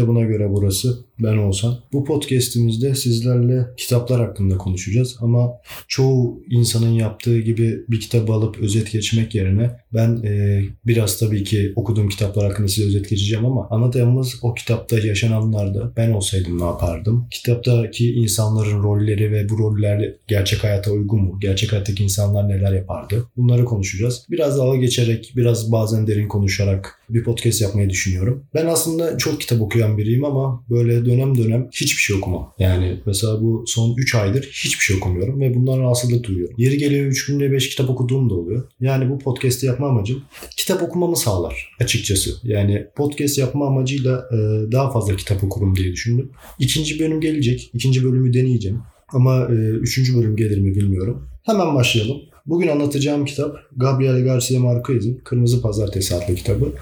kitabına göre burası ben olsam. Bu podcast'imizde sizlerle kitaplar hakkında konuşacağız ama çoğu insanın yaptığı gibi bir kitabı alıp özet geçmek yerine ben e, biraz tabii ki okuduğum kitaplar hakkında size özet geçeceğim ama ana temamız o kitapta yaşananlarda ben olsaydım ne yapardım? Kitaptaki insanların rolleri ve bu roller gerçek hayata uygun mu? Gerçek hayattaki insanlar neler yapardı? Bunları konuşacağız. Biraz dalga geçerek, biraz bazen derin konuşarak bir podcast yapmayı düşünüyorum. Ben aslında çok kitap okuyan biriyim ama böyle dönem dönem hiçbir şey okumam. Yani mesela bu son 3 aydır hiçbir şey okumuyorum ve bundan rahatsızlık duyuyorum. Yeri geliyor 3 günde 5 kitap okuduğum da oluyor. Yani bu podcast'i yapma amacım kitap okumamı sağlar açıkçası. Yani podcast yapma amacıyla e, daha fazla kitap okurum diye düşündüm. İkinci bölüm gelecek. İkinci bölümü deneyeceğim. Ama e, üçüncü bölüm gelir mi bilmiyorum. Hemen başlayalım. Bugün anlatacağım kitap Gabriel Garcia Marquez'in Kırmızı Pazartesi adlı kitabı.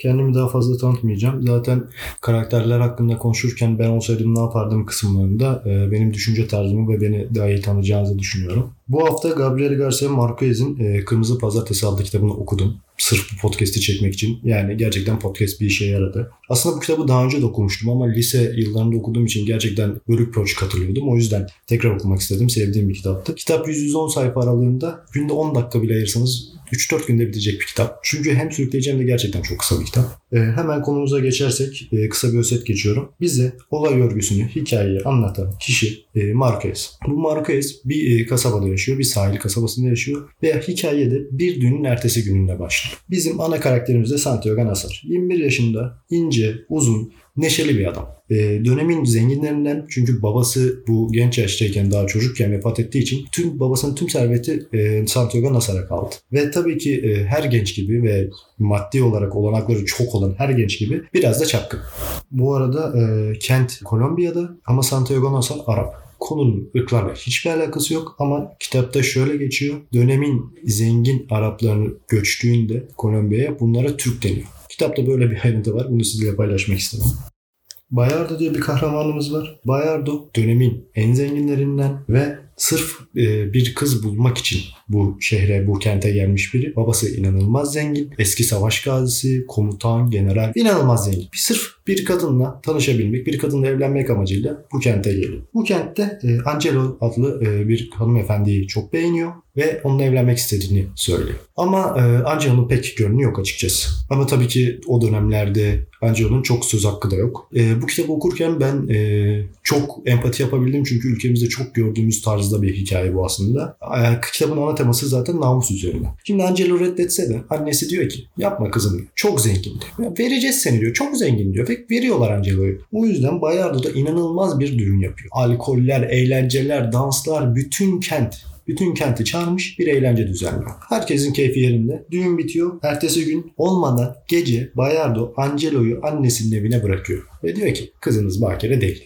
Kendimi daha fazla tanıtmayacağım. Zaten karakterler hakkında konuşurken ben olsaydım ne yapardım kısımlarında e, benim düşünce tarzımı ve beni daha iyi tanıyacağınızı düşünüyorum. Bu hafta Gabriel Garcia Marquez'in e, Kırmızı Pazartesi adlı kitabını okudum. Sırf bu podcast'i çekmek için. Yani gerçekten podcast bir işe yaradı. Aslında bu kitabı daha önce de okumuştum ama lise yıllarında okuduğum için gerçekten bölük pörç katılıyordum. O yüzden tekrar okumak istedim. Sevdiğim bir kitaptı. Kitap 110 sayfa aralığında günde 10 dakika bile ayırsanız 3-4 günde bitecek bir kitap. Çünkü hem sürükleyici hem de gerçekten çok kısa bir kitap. Ee, hemen konumuza geçersek e, kısa bir özet geçiyorum. Bize olay örgüsünü, hikayeyi anlatan kişi e, Marquez. Bu Marquez bir e, kasabada yaşıyor, bir sahil kasabasında yaşıyor ve hikayede bir düğünün ertesi gününde başlıyor. Bizim ana karakterimiz de Santiago Nasar. 21 yaşında, ince, uzun, neşeli bir adam. E, dönemin zenginlerinden çünkü babası bu genç yaştayken daha çocukken vefat ettiği için tüm babasının tüm serveti e, Santiago Nasar'a kaldı. Ve tabii ki e, her genç gibi ve maddi olarak olanakları çok olan her genç gibi biraz da çapkın. Bu arada e, kent Kolombiya'da ama Santiago Nasar Arap konunun ırklarla hiçbir alakası yok ama kitapta şöyle geçiyor. Dönemin zengin Araplarını göçtüğünde Kolombiya'ya bunlara Türk deniyor. Kitapta böyle bir ayrıntı var. Bunu sizinle paylaşmak istedim. Bayardo diye bir kahramanımız var. Bayardo dönemin en zenginlerinden ve sırf e, bir kız bulmak için bu şehre, bu kente gelmiş biri. Babası inanılmaz zengin. Eski savaş gazisi, komutan, general. inanılmaz zengin. Bir sırf bir kadınla tanışabilmek, bir kadınla evlenmek amacıyla bu kente geliyor. Bu kentte e, Angelo adlı e, bir hanımefendiyi çok beğeniyor ve onunla evlenmek istediğini söylüyor. Ama e, Angelo'nun pek gönlü yok açıkçası. Ama tabii ki o dönemlerde Angelo'nun çok söz hakkı da yok. E, bu kitabı okurken ben e, çok empati yapabildim çünkü ülkemizde çok gördüğümüz tarzda bir hikaye bu aslında. E, kitabın ana teması zaten namus üzerine. Şimdi Angelo reddetse de annesi diyor ki yapma kızım diyor. Çok zengin diyor. Vereceğiz seni diyor. Çok zengin diyor. Ve veriyorlar Angelo'yu. O yüzden Bayardo da inanılmaz bir düğün yapıyor. Alkoller, eğlenceler, danslar, bütün kent bütün kenti çağırmış bir eğlence düzenliyor. Herkesin keyfi yerinde. Düğün bitiyor. Ertesi gün olmadan gece Bayardo Angelo'yu annesinin evine bırakıyor. Ve diyor ki kızınız bakire değil.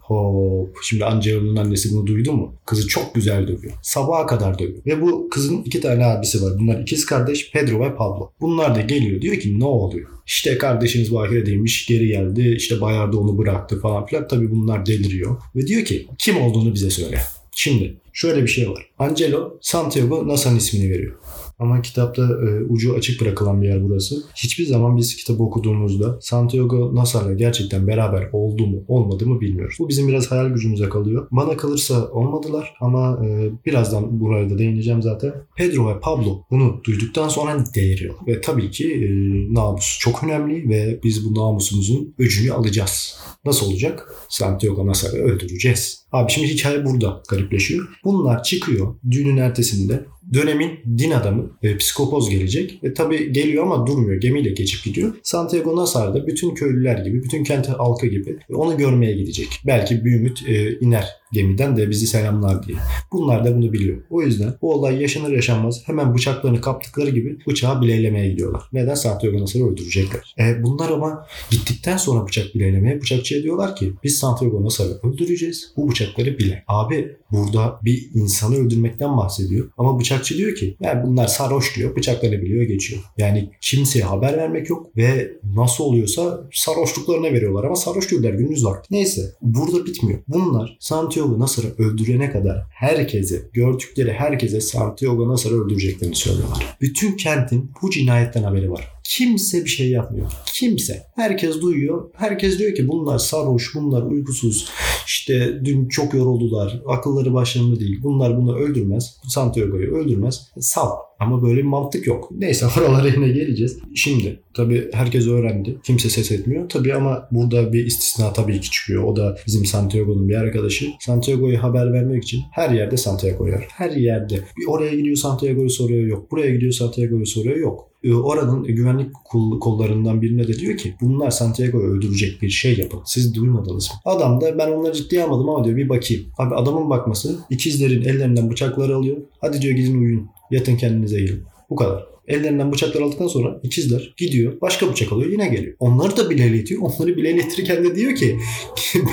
Hop. Şimdi Angelo'nun annesi bunu duydu mu? Kızı çok güzel dövüyor. Sabaha kadar dövüyor. Ve bu kızın iki tane abisi var. Bunlar ikiz kardeş Pedro ve Pablo. Bunlar da geliyor. Diyor ki ne oluyor? İşte kardeşiniz Bahire'deymiş geri geldi. İşte Bayar da onu bıraktı falan filan. Tabii bunlar deliriyor. Ve diyor ki kim olduğunu bize söyle. Şimdi şöyle bir şey var. Angelo Santiago Nasa'nın ismini veriyor. Ama kitapta e, ucu açık bırakılan bir yer burası. Hiçbir zaman biz kitabı okuduğumuzda Santiago Nasar'la gerçekten beraber oldu mu olmadı mı bilmiyoruz. Bu bizim biraz hayal gücümüze kalıyor. Bana kalırsa olmadılar ama e, birazdan buraya da değineceğim zaten. Pedro ve Pablo bunu duyduktan sonra deliriyor. Ve tabii ki e, namus çok önemli ve biz bu namusumuzun öcünü alacağız. Nasıl olacak? Santiago Nasar'ı öldüreceğiz. Abi şimdi hikaye burada garipleşiyor. Bunlar çıkıyor düğünün ertesinde dönemin din adamı e, psikopoz gelecek. E, tabi geliyor ama durmuyor. Gemiyle geçip gidiyor. Santiago Nasar'da bütün köylüler gibi, bütün kent halkı gibi e, onu görmeye gidecek. Belki bir ümit e, iner gemiden de bizi selamlar diye. Bunlar da bunu biliyor. O yüzden bu olay yaşanır yaşanmaz hemen bıçaklarını kaptıkları gibi bıçağı bileylemeye gidiyorlar. Neden? Santiago Nasar'ı öldürecekler. E, bunlar ama gittikten sonra bıçak bileylemeye bıçakçıya diyorlar ki biz Santiago Nasar'ı öldüreceğiz. Bu bıçakları bile. Abi burada bir insanı öldürmekten bahsediyor. Ama bıçakçı diyor ki yani bunlar sarhoş diyor. Bıçaklarını biliyor geçiyor. Yani kimseye haber vermek yok ve nasıl oluyorsa sarhoşluklarına veriyorlar ama sarhoş değiller gündüz vakti. Neyse burada bitmiyor. Bunlar Santiago Nasır'ı öldürene kadar herkese, gördükleri herkese Santiago Nasır'ı öldüreceklerini söylüyorlar. Bütün kentin bu cinayetten haberi var. Kimse bir şey yapmıyor. Kimse. Herkes duyuyor. Herkes diyor ki bunlar sarhoş, bunlar uykusuz. İşte dün çok yoruldular. Akılları başlarında değil. Bunlar bunu öldürmez. Santiago'yu öldürmez. Sal. Ama böyle bir mantık yok. Neyse oralara yine geleceğiz. Şimdi tabii herkes öğrendi. Kimse ses etmiyor. Tabii ama burada bir istisna tabii ki çıkıyor. O da bizim Santiago'nun bir arkadaşı. Santiago'yu haber vermek için her yerde Santiago var. Her yerde. Oraya gidiyor Santiago'yu soruyor yok. Buraya gidiyor Santiago'yu soruyor yok. Ee, oranın güvenlik kollarından birine de diyor ki bunlar Santiago'yu öldürecek bir şey yapın. Siz duymadınız mı? Adam da ben onları ciddiye almadım ama diyor bir bakayım. Abi adamın bakması ikizlerin ellerinden bıçakları alıyor. Hadi diyor gidin uyuyun. Yatın kendinize yiyin. Bu kadar. Ellerinden bıçaklar aldıktan sonra ikizler gidiyor. Başka bıçak alıyor yine geliyor. Onları da bile iletiyor. Onları bile iletirken de diyor ki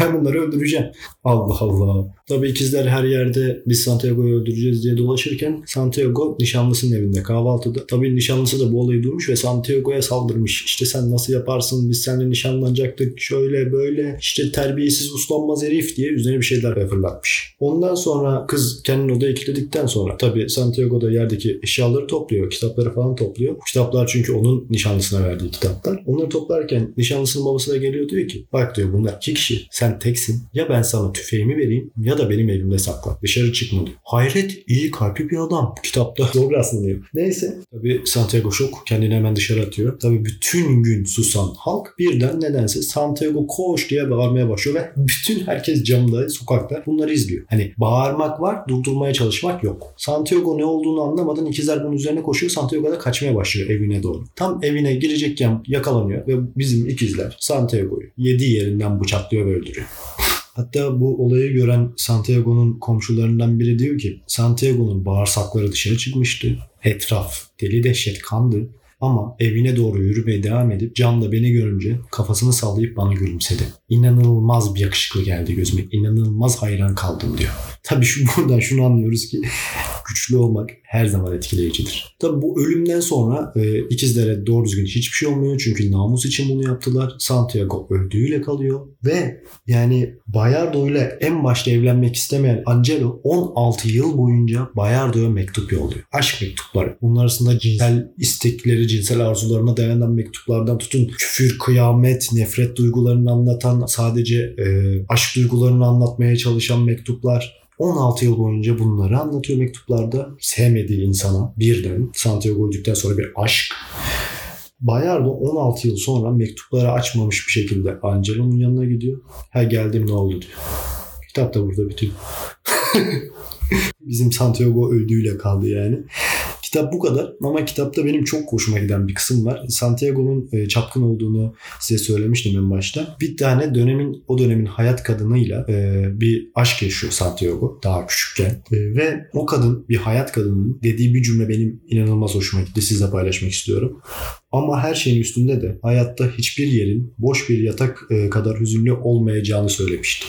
ben bunları öldüreceğim. Allah Allah. Tabii ikizler her yerde biz Santiago'yu öldüreceğiz diye dolaşırken Santiago nişanlısının evinde kahvaltıda. Tabii nişanlısı da bu olayı duymuş ve Santiago'ya saldırmış. İşte sen nasıl yaparsın biz seninle nişanlanacaktık şöyle böyle işte terbiyesiz uslanmaz herif diye üzerine bir şeyler fırlatmış. Ondan sonra kız kendini odaya kilitledikten sonra tabii Santiago da yerdeki eşyaları topluyor. Kitapları falan topluyor. Bu kitaplar çünkü onun nişanlısına verdiği kitaplar. Onları toplarken nişanlısının babası da geliyor diyor ki bak diyor bunlar iki kişi. Sen teksin. Ya ben sana tüfeğimi vereyim ya da benim elimde sakla. Dışarı çıkma diyor. Hayret iyi kalpli bir adam. Kitapta doğru aslında diyor. Neyse. Tabi Santiago şok. Kendini hemen dışarı atıyor. Tabi bütün gün susan halk birden nedense Santiago koş diye bağırmaya başlıyor ve bütün herkes camda, sokakta bunları izliyor. Hani bağırmak var, durdurmaya çalışmak yok. Santiago ne olduğunu anlamadan ikizler bunun üzerine koşuyor. Santiago da kaçmaya başlıyor evine doğru. Tam evine girecekken yakalanıyor ve bizim ikizler Santiago'yu yedi yerinden bıçaklıyor ve öldürüyor. Hatta bu olayı gören Santiago'nun komşularından biri diyor ki Santiago'nun bağırsakları dışarı çıkmıştı. Etraf deli dehşet kandı. Ama evine doğru yürümeye devam edip camda beni görünce kafasını sallayıp bana gülümsedi. İnanılmaz bir yakışıklı geldi gözüme. İnanılmaz hayran kaldım diyor. Tabii şu buradan şunu anlıyoruz ki güçlü olmak her zaman etkileyicidir. Tabii bu ölümden sonra e, ikizlere doğru düzgün hiçbir şey olmuyor. Çünkü namus için bunu yaptılar. Santiago öldüğüyle kalıyor. Ve yani Bayardo ile en başta evlenmek istemeyen Angelo 16 yıl boyunca Bayardo'ya mektup yolluyor. Aşk mektupları. Bunun arasında cinsel istekleri, cinsel arzularına dayanan mektuplardan tutun küfür, kıyamet, nefret duygularını anlatan sadece e, aşk duygularını anlatmaya çalışan mektuplar 16 yıl boyunca bunları anlatıyor mektuplarda. Sevmediği insana birden Santiago öldükten sonra bir aşk. Bayardo 16 yıl sonra mektupları açmamış bir şekilde Angelo'nun yanına gidiyor. Ha geldim ne oldu diyor. Kitap da burada bitiyor. Bizim Santiago öldüğüyle kaldı yani. Kitap bu kadar ama kitapta benim çok hoşuma giden bir kısım var. Santiago'nun e, çapkın olduğunu size söylemiştim en başta. Bir tane dönemin o dönemin hayat kadınıyla e, bir aşk yaşıyor Santiago daha küçükken. E, ve o kadın bir hayat kadının dediği bir cümle benim inanılmaz hoşuma gitti. Sizle paylaşmak istiyorum. Ama her şeyin üstünde de hayatta hiçbir yerin boş bir yatak kadar hüzünlü olmayacağını söylemişti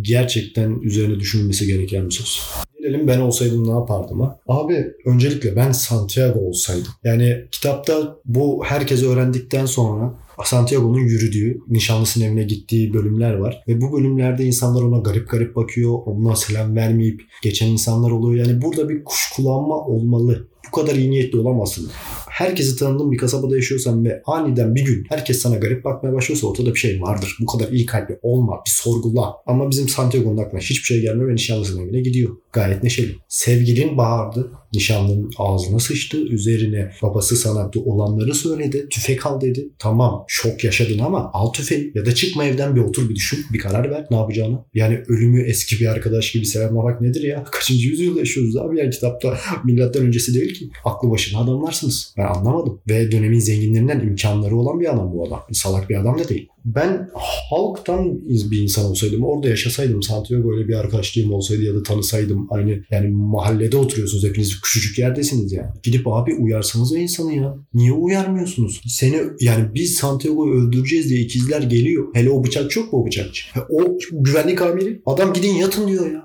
gerçekten üzerine düşünülmesi gereken bir söz. Gelelim ben olsaydım ne yapardım ha? Abi öncelikle ben Santiago olsaydım. Yani kitapta bu herkes öğrendikten sonra Santiago'nun yürüdüğü, nişanlısının evine gittiği bölümler var. Ve bu bölümlerde insanlar ona garip garip bakıyor. Ona selam vermeyip geçen insanlar oluyor. Yani burada bir kuşkulanma olmalı. Bu kadar iyi niyetli olamazsın herkesi tanıdığın bir kasabada yaşıyorsan ve aniden bir gün herkes sana garip bakmaya başlıyorsa ortada bir şey vardır. Bu kadar iyi kalpli olma, bir sorgula. Ama bizim Santiago'nun aklına hiçbir şey gelmiyor ve nişanlısının evine gidiyor. Gayet neşeli. Sevgilin bağırdı. Nişanlının ağzına sıçtı. Üzerine babası sana olanları söyledi. Tüfek al dedi. Tamam şok yaşadın ama al tüfeği ya da çıkma evden bir otur bir düşün. Bir karar ver ne yapacağını. Yani ölümü eski bir arkadaş gibi selamlamak nedir ya? Kaçıncı yüzyılda yaşıyoruz abi yani kitapta milattan öncesi değil ki. Aklı başında adamlarsınız. Ben anlamadım. Ve dönemin zenginlerinden imkanları olan bir adam bu adam. Salak bir adam da değil ben halktan bir insan olsaydım, orada yaşasaydım, Santiago öyle bir arkadaşlığım olsaydı ya da tanısaydım aynı yani mahallede oturuyorsunuz hepiniz küçücük yerdesiniz yani. Gidip abi uyarsanız o insanı ya. Niye uyarmıyorsunuz? Seni yani biz Santiago'yu öldüreceğiz diye ikizler geliyor. Hele o bıçak çok mu o bıçakçı? O güvenlik amiri adam gidin yatın diyor ya.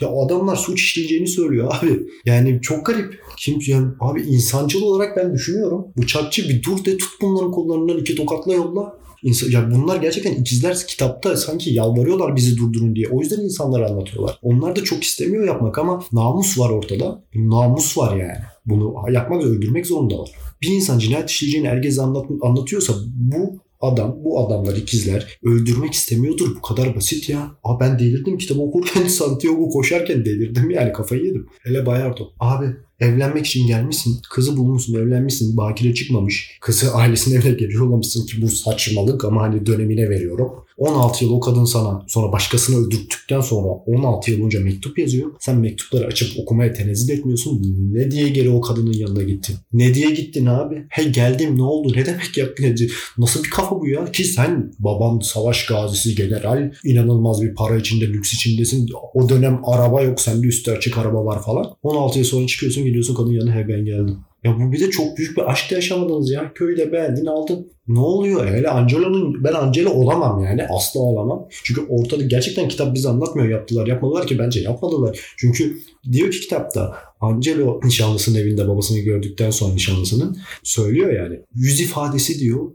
Ya adamlar suç işleyeceğini söylüyor abi. Yani çok garip. Kim yani abi insancıl olarak ben düşünüyorum. Bıçakçı bir dur de tut bunların kollarından iki tokatla yolla. İnsan, ya bunlar gerçekten ikizler kitapta sanki yalvarıyorlar bizi durdurun diye. O yüzden insanlara anlatıyorlar. Onlar da çok istemiyor yapmak ama namus var ortada. Namus var yani. Bunu yapmak öldürmek zorundalar. Bir insan cinayet işleyeceğini herkese anlat, anlatıyorsa bu adam, bu adamlar ikizler öldürmek istemiyordur. Bu kadar basit ya. Aa ben delirdim kitabı okurken Santiago koşarken delirdim yani kafayı yedim. Hele Bayardo. Abi evlenmek için gelmişsin. Kızı bulmuşsun, evlenmişsin. Bakire çıkmamış. Kızı ailesinin evine geliyor olmamışsın ki bu saçmalık ama hani dönemine veriyorum. 16 yıl o kadın sana sonra başkasını öldürttükten sonra 16 yıl önce mektup yazıyor. Sen mektupları açıp okumaya tenezzül etmiyorsun. Ne diye geri o kadının yanına gittin? Ne diye gittin abi? He geldim ne oldu? Ne demek yaptın? Nasıl bir kafa bu ya? Ki sen baban savaş gazisi general inanılmaz bir para içinde lüks içindesin. O dönem araba yok sende üstü açık araba var falan. 16 yıl sonra çıkıyorsun gidiyorsun kadın yanına he ben geldim. Ya bu bir de çok büyük bir aşk yaşamadınız ya. Köyde beğendin aldın. Ne oluyor? Hele Angelo'nun ben Angelo olamam yani. Asla olamam. Çünkü ortada gerçekten kitap bize anlatmıyor yaptılar. Yapmadılar ki bence yapmadılar. Çünkü diyor ki kitapta Angelo nişanlısının evinde babasını gördükten sonra nişanlısının söylüyor yani. Yüz ifadesi diyor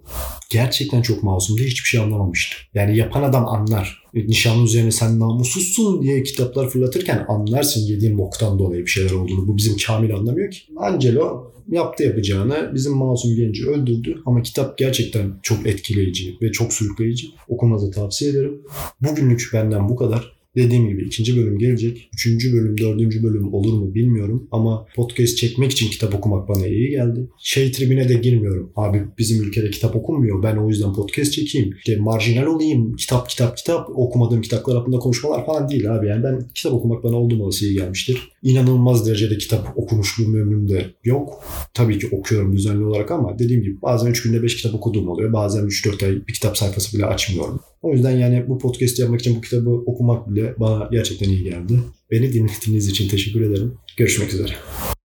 gerçekten çok masumdu. Hiçbir şey anlamamıştı. Yani yapan adam anlar. Nişanlı üzerine sen namussuzsun diye kitaplar fırlatırken anlarsın yediğin boktan dolayı bir şeyler olduğunu. Bu bizim Kamil anlamıyor ki. Angelo yaptı yapacağını bizim masum genci öldürdü ama kitap gerçekten çok etkileyici ve çok sürükleyici. Okumanızı tavsiye ederim. Bugünlük benden bu kadar. Dediğim gibi ikinci bölüm gelecek. Üçüncü bölüm, dördüncü bölüm olur mu bilmiyorum. Ama podcast çekmek için kitap okumak bana iyi geldi. Şey tribine de girmiyorum. Abi bizim ülkede kitap okunmuyor. Ben o yüzden podcast çekeyim. İşte marjinal olayım. Kitap kitap kitap. Okumadığım kitaplar hakkında konuşmalar falan değil abi. Yani ben kitap okumak bana oldum olası iyi gelmiştir. İnanılmaz derecede kitap okumuşluğum ömrümde yok. Tabii ki okuyorum düzenli olarak ama dediğim gibi bazen 3 günde 5 kitap okuduğum oluyor. Bazen 3-4 ay bir kitap sayfası bile açmıyorum. O yüzden yani bu podcast yapmak için bu kitabı okumak bile bana gerçekten iyi geldi. Beni dinlediğiniz için teşekkür ederim. Görüşmek üzere.